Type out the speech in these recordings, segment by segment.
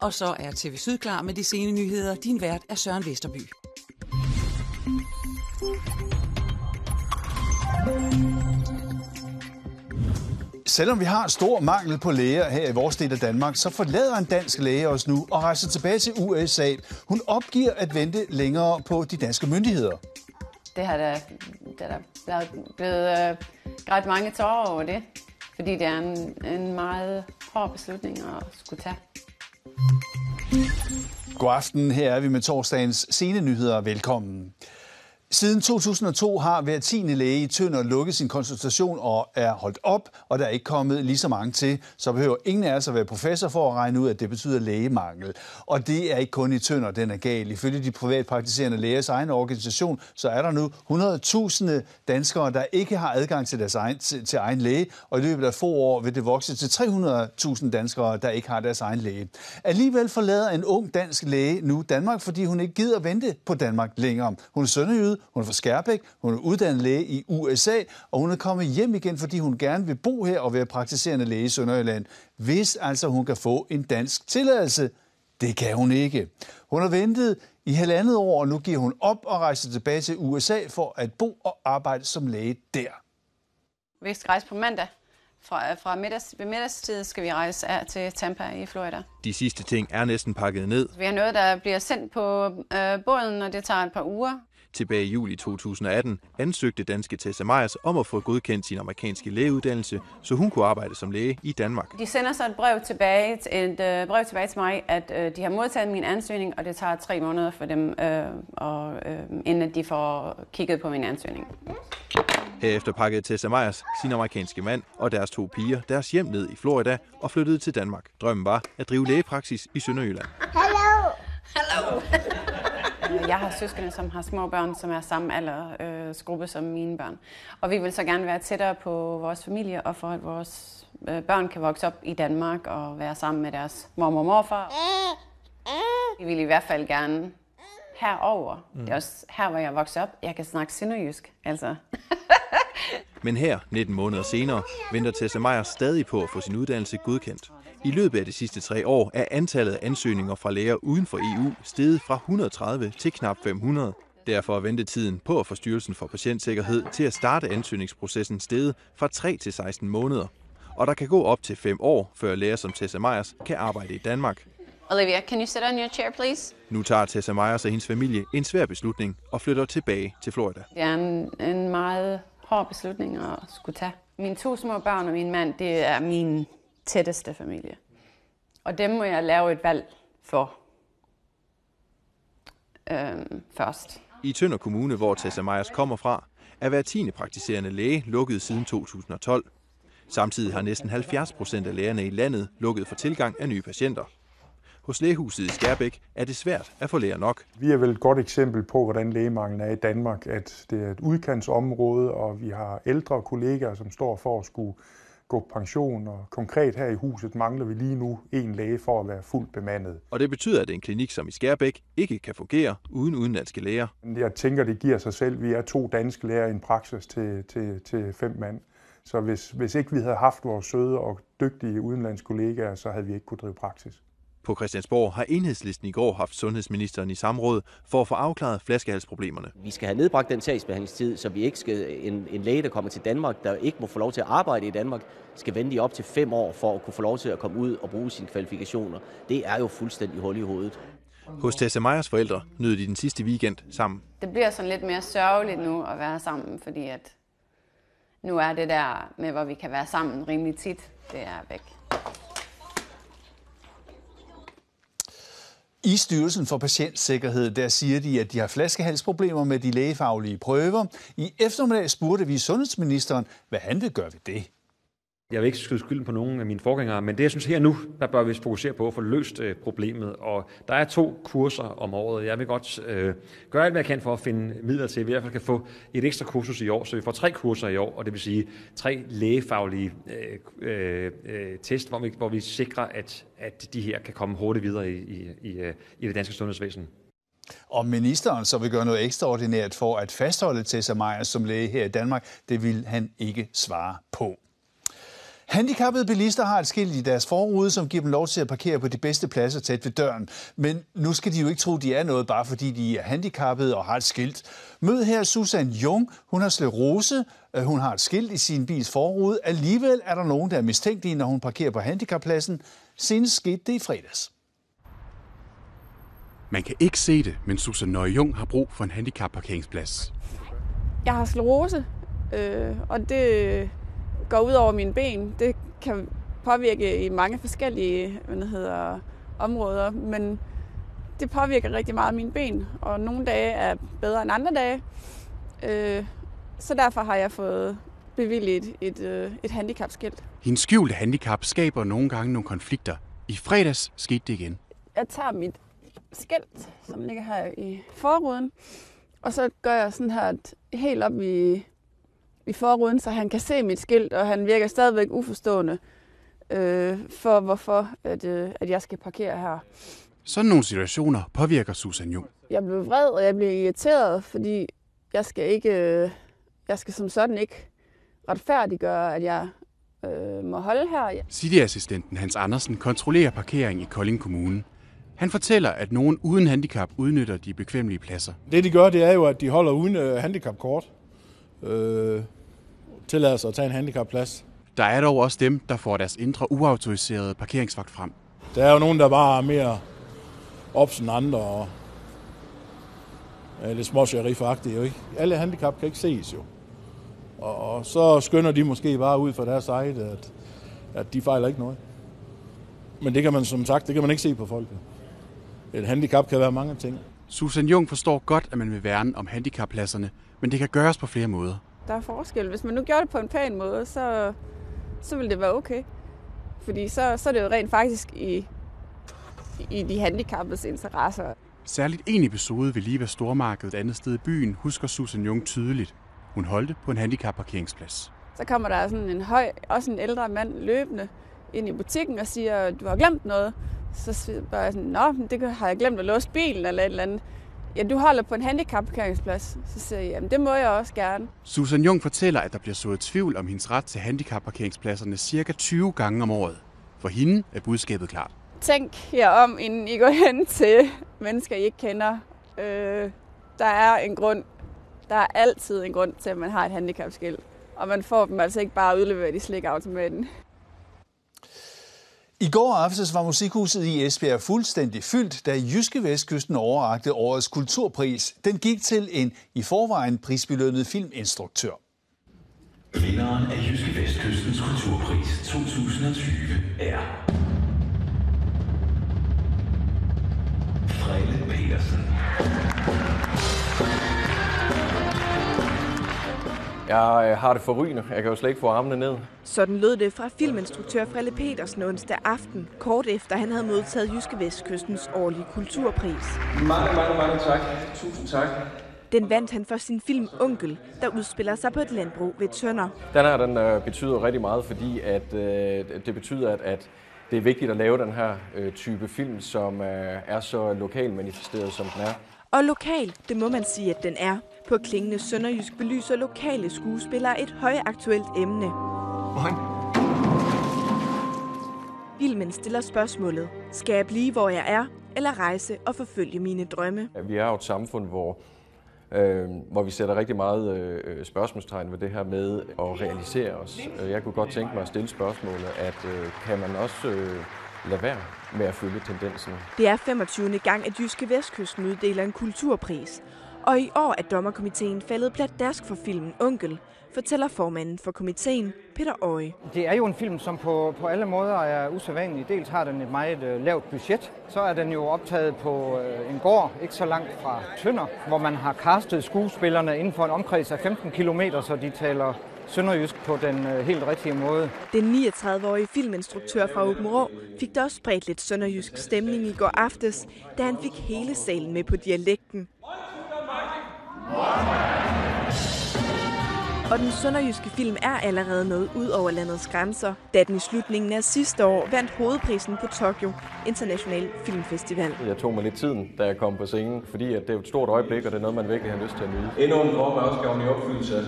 Og så er TV Syd klar med de sene nyheder. Din vært er Søren Vesterby. Selvom vi har stor mangel på læger her i vores del af Danmark, så forlader en dansk læge os nu og rejser tilbage til USA. Hun opgiver at vente længere på de danske myndigheder. Det har da, det er da blevet øh, ret mange tårer over det, fordi det er en, en meget hård beslutning at skulle tage. God aften, her er vi med torsdagens sene nyheder. Velkommen. Siden 2002 har hver tiende læge i Tønder lukket sin konsultation og er holdt op, og der er ikke kommet lige så mange til. Så behøver ingen af os at være professor for at regne ud, at det betyder lægemangel. Og det er ikke kun i Tønder, den er gal. Ifølge de privatpraktiserende lægers egen organisation, så er der nu 100.000 danskere, der ikke har adgang til deres egen, til, til egen læge, og i løbet af få år vil det vokse til 300.000 danskere, der ikke har deres egen læge. Alligevel forlader en ung dansk læge nu Danmark, fordi hun ikke gider vente på Danmark længere. Hun er sønderjyde, hun er fra Skærbæk, hun er uddannet læge i USA, og hun er kommet hjem igen, fordi hun gerne vil bo her og være praktiserende læge i Sønderjylland, hvis altså hun kan få en dansk tilladelse. Det kan hun ikke. Hun har ventet i halvandet år, og nu giver hun op og rejser tilbage til USA for at bo og arbejde som læge der. Vi skal rejse på mandag. Fra, fra middags, ved middagstid skal vi rejse af til Tampa i Florida. De sidste ting er næsten pakket ned. Vi har noget, der bliver sendt på øh, båden, og det tager et par uger. Tilbage i juli 2018 ansøgte danske Tessa Meyers om at få godkendt sin amerikanske lægeuddannelse, så hun kunne arbejde som læge i Danmark. De sender så et brev tilbage, et øh, brev tilbage til mig, at øh, de har modtaget min ansøgning, og det tager tre måneder for dem, øh, og, øh, inden de får kigget på min ansøgning. Herefter pakkede Tessa Meyers, sin amerikanske mand og deres to piger deres hjem ned i Florida og flyttede til Danmark. Drømmen var at drive lægepraksis i Sønderjylland. Hello! Hello! Jeg har søskende, som har små børn, som er samme aldersgruppe øh, som mine børn. Og vi vil så gerne være tættere på vores familie, og for at vores øh, børn kan vokse op i Danmark og være sammen med deres mor og morfar. Vi vil i hvert fald gerne herover. Mm. Det er også her, hvor jeg voksede op. Jeg kan snakke sønderjysk, altså. Men her, 19 måneder senere, venter Tessa Meyer stadig på at få sin uddannelse godkendt. I løbet af de sidste tre år er antallet af ansøgninger fra læger uden for EU steget fra 130 til knap 500. Derfor er ventetiden på at få Styrelsen for Patientsikkerhed til at starte ansøgningsprocessen steget fra 3 til 16 måneder. Og der kan gå op til 5 år, før læger som Tessa Meyers kan arbejde i Danmark. Olivia, can you sit on your chair, please? Nu tager Tessa Meyers og hendes familie en svær beslutning og flytter tilbage til Florida. Det er en, en meget hård beslutning at skulle tage. Mine to små børn og min mand, det er min tætteste familie. Og dem må jeg lave et valg for øhm, først. I Tønder Kommune, hvor Tessa Meyers kommer fra, er hver tiende praktiserende læge lukket siden 2012. Samtidig har næsten 70 procent af lægerne i landet lukket for tilgang af nye patienter. Hos lægehuset i Skærbæk er det svært at få læger nok. Vi er vel et godt eksempel på, hvordan lægemanglen er i Danmark, at det er et udkantsområde, og vi har ældre kollegaer, som står for at skulle gå på pension, og konkret her i huset mangler vi lige nu en læge for at være fuldt bemandet. Og det betyder, at en klinik som i Skærbæk ikke kan fungere uden udenlandske læger. Jeg tænker, det giver sig selv. Vi er to danske læger i en praksis til, til, til fem mand. Så hvis, hvis ikke vi havde haft vores søde og dygtige udenlandske kollegaer, så havde vi ikke kunne drive praksis. På Christiansborg har enhedslisten i går haft sundhedsministeren i samråd for at få afklaret flaskehalsproblemerne. Vi skal have nedbragt den sagsbehandlingstid, så vi ikke skal, en, en læge, der kommer til Danmark, der ikke må få lov til at arbejde i Danmark, skal vente i op til fem år for at kunne få lov til at komme ud og bruge sine kvalifikationer. Det er jo fuldstændig hul i hovedet. Hos Tessa Meyers forældre nød de den sidste weekend sammen. Det bliver sådan lidt mere sørgeligt nu at være sammen, fordi at nu er det der med, hvor vi kan være sammen rimelig tit, det er væk. I Styrelsen for Patientsikkerhed, der siger de, at de har flaskehalsproblemer med de lægefaglige prøver. I eftermiddag spurgte vi sundhedsministeren, hvad han vil gøre ved det. Jeg vil ikke skyde skylden på nogen af mine forgængere, men det jeg synes her nu, der bør vi fokusere på at få løst øh, problemet. Og der er to kurser om året. Jeg vil godt øh, gøre alt, hvad jeg kan for at finde midler til, at vi i hvert fald kan få et ekstra kursus i år. Så vi får tre kurser i år, og det vil sige tre lægefaglige øh, øh, øh test, hvor vi, hvor vi sikrer, at, at de her kan komme hurtigt videre i, i, i, øh, i det danske sundhedsvæsen. Og ministeren så vil gøre noget ekstraordinært for at fastholde Tessa Meyer som læge her i Danmark, det vil han ikke svare på. Handicappede bilister har et skilt i deres forrude, som giver dem lov til at parkere på de bedste pladser tæt ved døren. Men nu skal de jo ikke tro, at de er noget, bare fordi de er handicappede og har et skilt. Mød her Susan Jung. Hun har sklerose. Hun har et skilt i sin bils forrude. Alligevel er der nogen, der er mistænkelige, når hun parkerer på handicappladsen. Senest skete det i fredags. Man kan ikke se det, men Susan Nøje Jung har brug for en handicapparkeringsplads. Jeg har sklerose, øh, og det går ud over mine ben. Det kan påvirke i mange forskellige hvad hedder, områder, men det påvirker rigtig meget mine ben, og nogle dage er bedre end andre dage. Øh, så derfor har jeg fået bevilget et, et, øh, et handicapskilt. Hendes skjulte handicap skaber nogle gange nogle konflikter. I fredags skete det igen. Jeg tager mit skilt, som ligger her i forruden, og så gør jeg sådan her helt op i, i forruden, så han kan se mit skilt, og han virker stadigvæk uforstående øh, for, hvorfor at, øh, at jeg skal parkere her. Sådan nogle situationer påvirker Susan Jung. Jeg blev vred, og jeg blev irriteret, fordi jeg skal ikke, øh, jeg skal som sådan ikke retfærdiggøre, at jeg øh, må holde her. City-assistenten Hans Andersen kontrollerer parkering i Kolding Kommune. Han fortæller, at nogen uden handicap udnytter de bekvemmelige pladser. Det de gør, det er jo, at de holder uden øh, handicapkort. Øh, tillader sig at tage en handicapplads. Der er dog også dem, der får deres indre uautoriserede parkeringsvagt frem. Der er jo nogen, der bare er mere ops end andre og er lidt småsherifagtige jo ikke. Alle handicap kan ikke ses jo. Og, og så skynder de måske bare ud fra deres side, at, at de fejler ikke noget. Men det kan man som sagt, det kan man ikke se på folket. Et handicap kan være mange ting. Susan Jung forstår godt, at man vil værne om handicappladserne, men det kan gøres på flere måder. Der er forskel. Hvis man nu gjorde det på en pæn måde, så, så ville det være okay. Fordi så, så er det jo rent faktisk i, i de handicappedes interesser. Særligt en episode ved Liva Stormarked et andet sted i byen husker Susan Jung tydeligt. Hun holdte på en handicapparkeringsplads. Så kommer der sådan en høj, også en ældre mand løbende ind i butikken og siger, du har glemt noget. Så spørger jeg sådan, nå, det har jeg glemt at låse bilen eller et eller andet. Ja, du holder på en handicapparkeringsplads. Så siger jeg, jamen det må jeg også gerne. Susan Jung fortæller, at der bliver sået tvivl om hendes ret til handicapparkeringspladserne cirka 20 gange om året. For hende er budskabet klart. Tænk jer om, inden I går hen til mennesker, I ikke kender. Øh, der er en grund. Der er altid en grund til, at man har et handicapskilt. Og man får dem altså ikke bare udleveret i slikautomaten. I går aftes var Musikhuset i Esbjerg fuldstændig fyldt, da Jyske Vestkysten overrakte årets kulturpris. Den gik til en i forvejen prisbelønnet filminstruktør. Vinderen af Jyske Vestkystens Kulturpris 2020 er Frelle Petersen. Jeg øh, har det forrygende. Jeg kan jo slet ikke få armene ned. Sådan lød det fra filminstruktør Frelle Petersen onsdag aften, kort efter han havde modtaget Jyske Vestkystens årlige kulturpris. Mange, mange, mange tak. Tusind tak. Den vandt han for sin film Onkel, der udspiller sig på et landbrug ved Tønder. Den her den, øh, betyder rigtig meget, fordi at, øh, det betyder, at, at det er vigtigt at lave den her øh, type film, som øh, er så lokal manifesteret, som den er. Og lokal, det må man sige, at den er. På klingende sønderjysk belyser lokale skuespillere et højaktuelt emne. Moin. Filmen stiller spørgsmålet, skal jeg blive, hvor jeg er, eller rejse og forfølge mine drømme? Vi er jo et samfund, hvor, øh, hvor vi sætter rigtig meget øh, spørgsmålstegn ved det her med at realisere os. Jeg kunne godt tænke mig at stille spørgsmålet, at øh, kan man også øh, lade være med at følge tendensen? Det er 25. gang, at Jyske Vestkysten uddeler en kulturpris. Og i år er dommerkomiteen faldet pladask for filmen Onkel, fortæller formanden for komiteen, Peter Øje. Det er jo en film, som på, på alle måder er usædvanlig. Dels har den et meget øh, lavt budget. Så er den jo optaget på øh, en gård, ikke så langt fra Tønder, hvor man har castet skuespillerne inden for en omkreds af 15 km, så de taler sønderjysk på den øh, helt rigtige måde. Den 39-årige filminstruktør fra Åben Rå fik da også spredt lidt sønderjysk stemning i går aftes, da han fik hele salen med på dialekten. Og den sønderjyske film er allerede nået ud over landets grænser, da den i slutningen af sidste år vandt hovedprisen på Tokyo International Filmfestival. Jeg tog mig lidt tiden, da jeg kom på scenen, fordi at det er et stort øjeblik, og det er noget, man virkelig har lyst til at nyde. Endnu en drøm er også kommet i opfyldelse af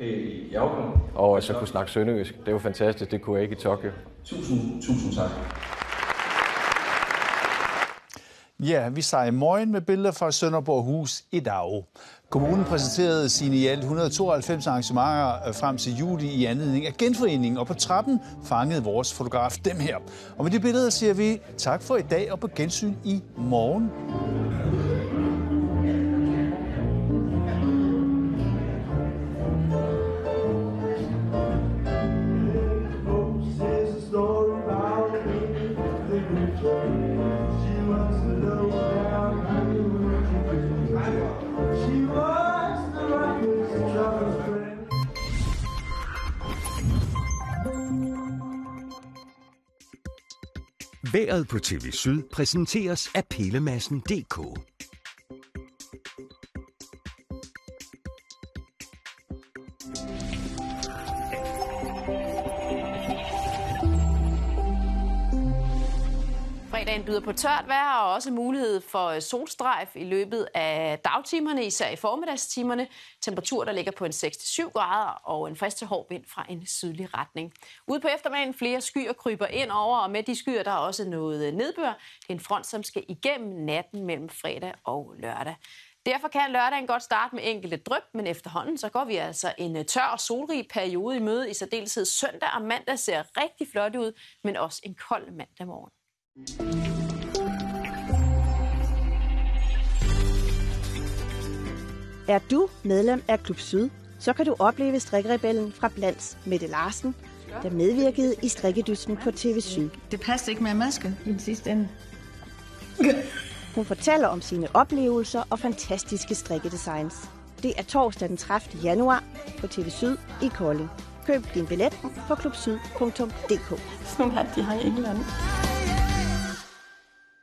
i Jauken. Og så kunne snakke sønderjysk. Det var fantastisk, det kunne jeg ikke i Tokyo. Tusind, tusind tak. Ja, vi i morgen med billeder fra Sønderborg Hus i dag. Kommunen præsenterede sine i alt 192 arrangementer øh, frem til juli i anledning af genforeningen, og på trappen fangede vores fotograf dem her. Og med de billeder siger vi tak for i dag og på gensyn i morgen. Vejret på TV Syd præsenteres af Pilemassen.dk. Fredagen byder på tørt vejr og også mulighed for øh, solstrejf i løbet af dagtimerne, især i formiddagstimerne. Temperatur, der ligger på en 6-7 grader og en frisk til hård vind fra en sydlig retning. Ude på eftermiddagen flere skyer kryber ind over, og med de skyer der er også noget øh, nedbør. Det er en front, som skal igennem natten mellem fredag og lørdag. Derfor kan lørdagen godt starte med enkelte dryp, men efterhånden så går vi altså en øh, tør og solrig periode i møde. I særdeleshed søndag og mandag ser rigtig flot ud, men også en kold mandag morgen. Er du medlem af Klub Syd, så kan du opleve strikkerebellen fra Blands Mette Larsen, der medvirkede i strikkedysten på TV Syd. Det passer ikke med maske i den sidste ende. Hun fortæller om sine oplevelser og fantastiske strikkedesigns. Det er torsdag den 30. januar på TV Syd i Kolding. Køb din billet på klubsyd.dk. Sådan hat, de har i England.